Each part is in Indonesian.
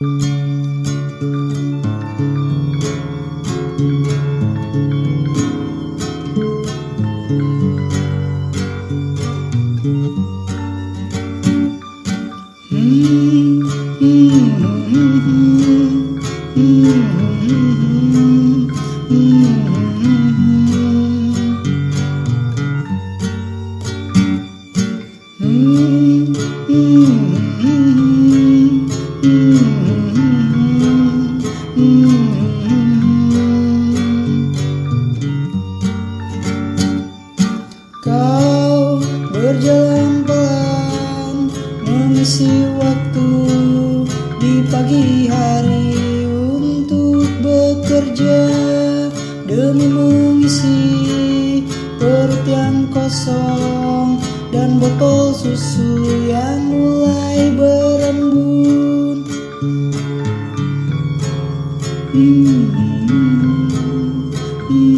Kau bekerja demi mengisi perut yang kosong dan botol susu yang mulai berembun. Hmm, hmm.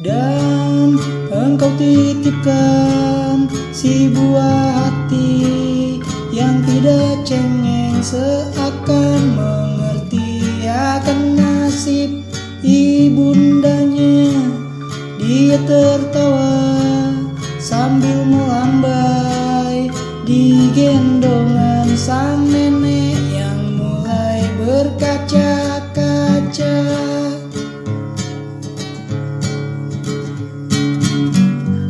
Dan engkau titipkan si buah hati yang tidak cengeng seakan mengerti akan nasib ibundanya. Dia tertawa sambil melambai di gendongan sang nenek yang mulai berkaca-kaca.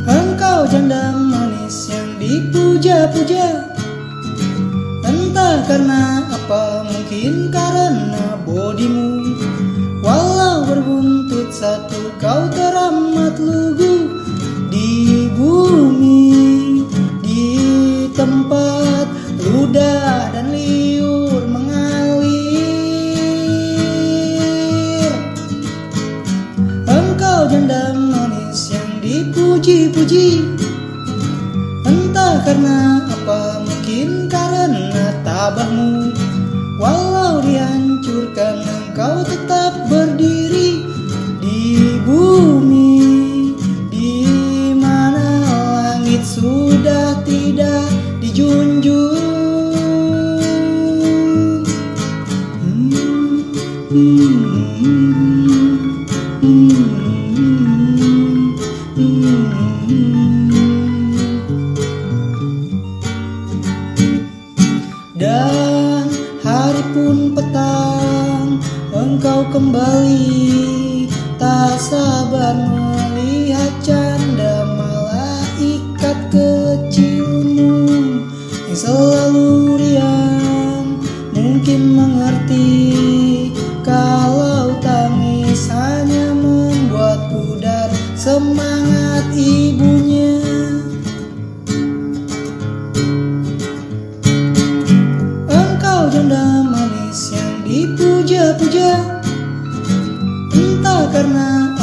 Engkau janda manis yang dipuja-puja karena apa? Mungkin karena bodimu. Walau berbuntut satu kau teramat lugu Di bumi Di tempat ludah dan liur mengalir. Engkau janda manis yang dipuji-puji Entah karena tabahmu Walau dihancurkan engkau tetap berdiri Di bumi Di mana langit sudah tidak dijunjung Hmm, hmm, hmm, hmm, Dan kembali. Tak sabar melihat canda malaikat kecilmu Yang selalu riang. Mungkin mengerti Entah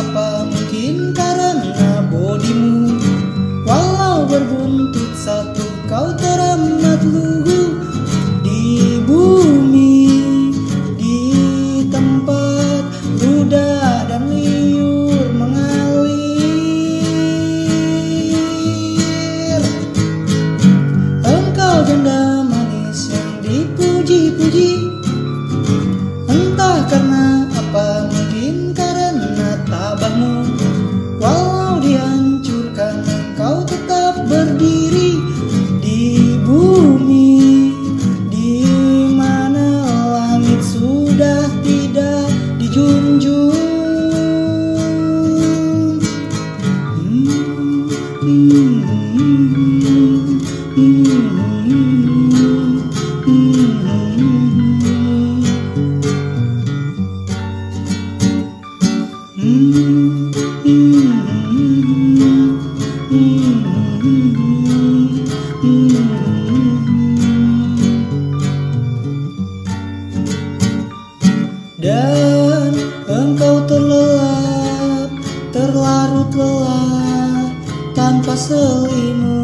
Dan engkau terlelap, terlarut lelah Tanpa selimut